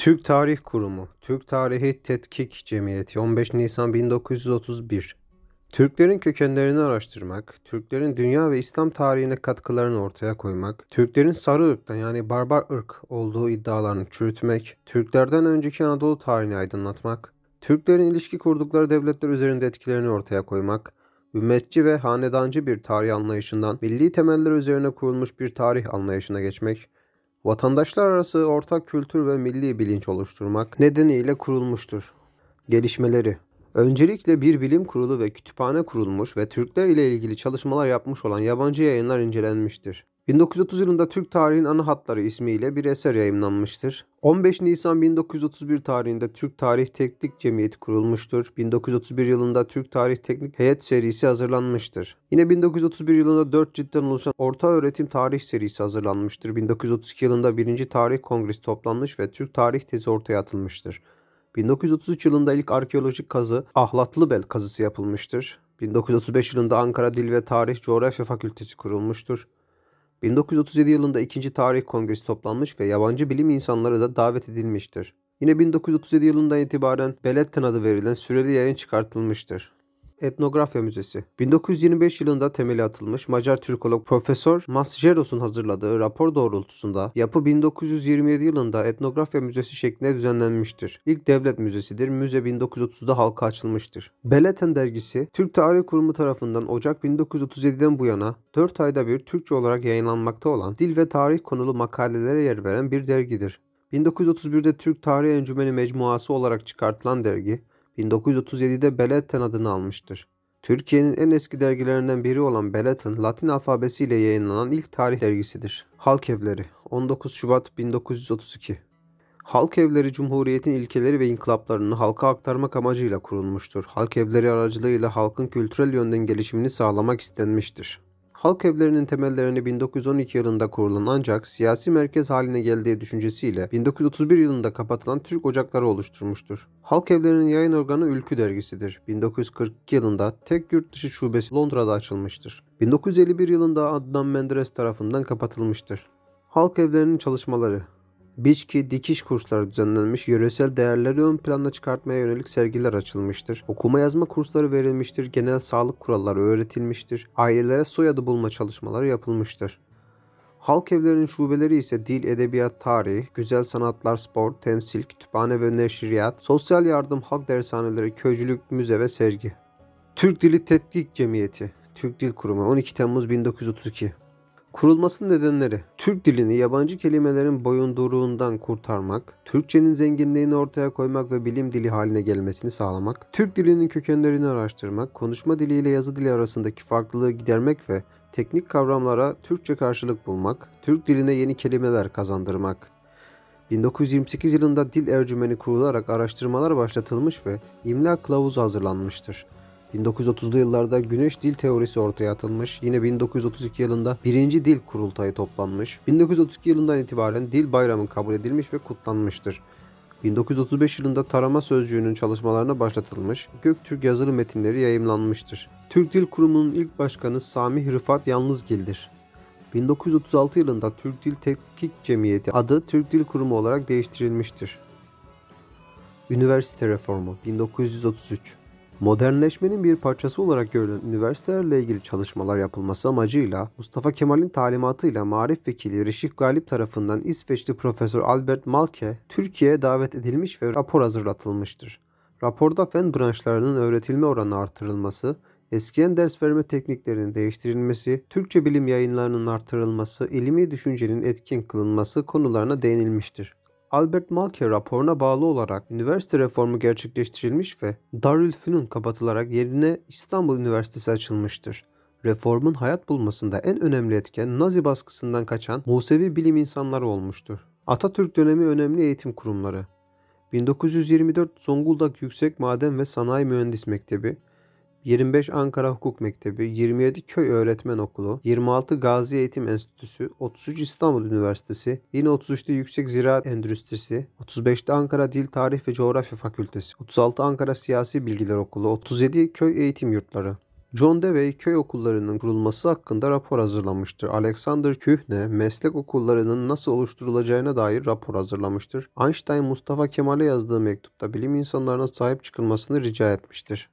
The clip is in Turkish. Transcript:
Türk Tarih Kurumu, Türk Tarihi Tetkik Cemiyeti 15 Nisan 1931 Türklerin kökenlerini araştırmak, Türklerin dünya ve İslam tarihine katkılarını ortaya koymak, Türklerin sarı ırktan yani barbar ırk olduğu iddialarını çürütmek, Türklerden önceki Anadolu tarihini aydınlatmak, Türklerin ilişki kurdukları devletler üzerinde etkilerini ortaya koymak, ümmetçi ve hanedancı bir tarih anlayışından milli temeller üzerine kurulmuş bir tarih anlayışına geçmek, vatandaşlar arası ortak kültür ve milli bilinç oluşturmak nedeniyle kurulmuştur. Gelişmeleri Öncelikle bir bilim kurulu ve kütüphane kurulmuş ve Türkler ile ilgili çalışmalar yapmış olan yabancı yayınlar incelenmiştir. 1930 yılında Türk Tarihin Ana Hatları ismiyle bir eser yayımlanmıştır. 15 Nisan 1931 tarihinde Türk Tarih Teknik Cemiyeti kurulmuştur. 1931 yılında Türk Tarih Teknik Heyet serisi hazırlanmıştır. Yine 1931 yılında 4 ciltten oluşan Orta Öğretim Tarih serisi hazırlanmıştır. 1932 yılında 1. Tarih Kongresi toplanmış ve Türk Tarih Tezi ortaya atılmıştır. 1933 yılında ilk arkeolojik kazı Ahlatlıbel kazısı yapılmıştır. 1935 yılında Ankara Dil ve Tarih Coğrafya Fakültesi kurulmuştur. 1937 yılında 2. Tarih Kongresi toplanmış ve yabancı bilim insanları da davet edilmiştir. Yine 1937 yılından itibaren Beletten adı verilen süreli yayın çıkartılmıştır. Etnografya Müzesi 1925 yılında temeli atılmış Macar Türkolog Profesör Masjeros'un hazırladığı rapor doğrultusunda yapı 1927 yılında Etnografya Müzesi şeklinde düzenlenmiştir. İlk devlet müzesidir. Müze 1930'da halka açılmıştır. Beleten dergisi Türk Tarih Kurumu tarafından Ocak 1937'den bu yana 4 ayda bir Türkçe olarak yayınlanmakta olan dil ve tarih konulu makalelere yer veren bir dergidir. 1931'de Türk Tarih Encümeni Mecmuası olarak çıkartılan dergi, 1937'de Beletten adını almıştır. Türkiye'nin en eski dergilerinden biri olan Beletten, Latin alfabesiyle yayınlanan ilk tarih dergisidir. Halk Evleri 19 Şubat 1932 Halk evleri Cumhuriyet'in ilkeleri ve inkılaplarını halka aktarmak amacıyla kurulmuştur. Halk evleri aracılığıyla halkın kültürel yönden gelişimini sağlamak istenmiştir. Halk evlerinin temellerini 1912 yılında kurulan ancak siyasi merkez haline geldiği düşüncesiyle 1931 yılında kapatılan Türk Ocakları oluşturmuştur. Halk evlerinin yayın organı Ülkü dergisidir. 1942 yılında tek yurt dışı şubesi Londra'da açılmıştır. 1951 yılında Adnan Menderes tarafından kapatılmıştır. Halk evlerinin çalışmaları Biçki dikiş kursları düzenlenmiş, yöresel değerleri ön plana çıkartmaya yönelik sergiler açılmıştır. Okuma yazma kursları verilmiştir, genel sağlık kuralları öğretilmiştir. Ailelere soyadı bulma çalışmaları yapılmıştır. Halk evlerinin şubeleri ise dil, edebiyat, tarih, güzel sanatlar, spor, temsil, kütüphane ve neşriyat, sosyal yardım, halk dershaneleri, köycülük, müze ve sergi. Türk Dili Tetkik Cemiyeti, Türk Dil Kurumu 12 Temmuz 1932 Kurulmasının nedenleri Türk dilini yabancı kelimelerin boyunduruğundan kurtarmak, Türkçenin zenginliğini ortaya koymak ve bilim dili haline gelmesini sağlamak, Türk dilinin kökenlerini araştırmak, konuşma dili ile yazı dili arasındaki farklılığı gidermek ve teknik kavramlara Türkçe karşılık bulmak, Türk diline yeni kelimeler kazandırmak. 1928 yılında dil ercümeni kurularak araştırmalar başlatılmış ve imla kılavuzu hazırlanmıştır. 1930'lu yıllarda güneş dil teorisi ortaya atılmış. Yine 1932 yılında birinci dil kurultayı toplanmış. 1932 yılından itibaren dil bayramı kabul edilmiş ve kutlanmıştır. 1935 yılında tarama sözcüğünün çalışmalarına başlatılmış, Göktürk yazılı metinleri yayımlanmıştır. Türk Dil Kurumu'nun ilk başkanı Sami Rıfat Yalnızgil'dir. 1936 yılında Türk Dil Tetkik Cemiyeti adı Türk Dil Kurumu olarak değiştirilmiştir. Üniversite Reformu 1933 Modernleşmenin bir parçası olarak görülen üniversitelerle ilgili çalışmalar yapılması amacıyla Mustafa Kemal'in talimatıyla Marif Vekili Reşif Galip tarafından İsveçli Profesör Albert Malke Türkiye'ye davet edilmiş ve rapor hazırlatılmıştır. Raporda fen branşlarının öğretilme oranı artırılması, eskiyen ders verme tekniklerinin değiştirilmesi, Türkçe bilim yayınlarının artırılması, ilmi düşüncenin etkin kılınması konularına değinilmiştir. Albert Malke raporuna bağlı olarak üniversite reformu gerçekleştirilmiş ve Darülfünun kapatılarak yerine İstanbul Üniversitesi açılmıştır. Reformun hayat bulmasında en önemli etken Nazi baskısından kaçan Musevi bilim insanları olmuştur. Atatürk dönemi önemli eğitim kurumları 1924 Zonguldak Yüksek Maden ve Sanayi Mühendis Mektebi 25 Ankara Hukuk Mektebi, 27 Köy Öğretmen Okulu, 26 Gazi Eğitim Enstitüsü, 33 İstanbul Üniversitesi, yine 33'te Yüksek Ziraat Endüstrisi, 35'te Ankara Dil Tarih ve Coğrafya Fakültesi, 36 Ankara Siyasi Bilgiler Okulu, 37 Köy Eğitim Yurtları. John Dewey köy okullarının kurulması hakkında rapor hazırlamıştır. Alexander Kühne meslek okullarının nasıl oluşturulacağına dair rapor hazırlamıştır. Einstein Mustafa Kemal'e yazdığı mektupta bilim insanlarına sahip çıkılmasını rica etmiştir.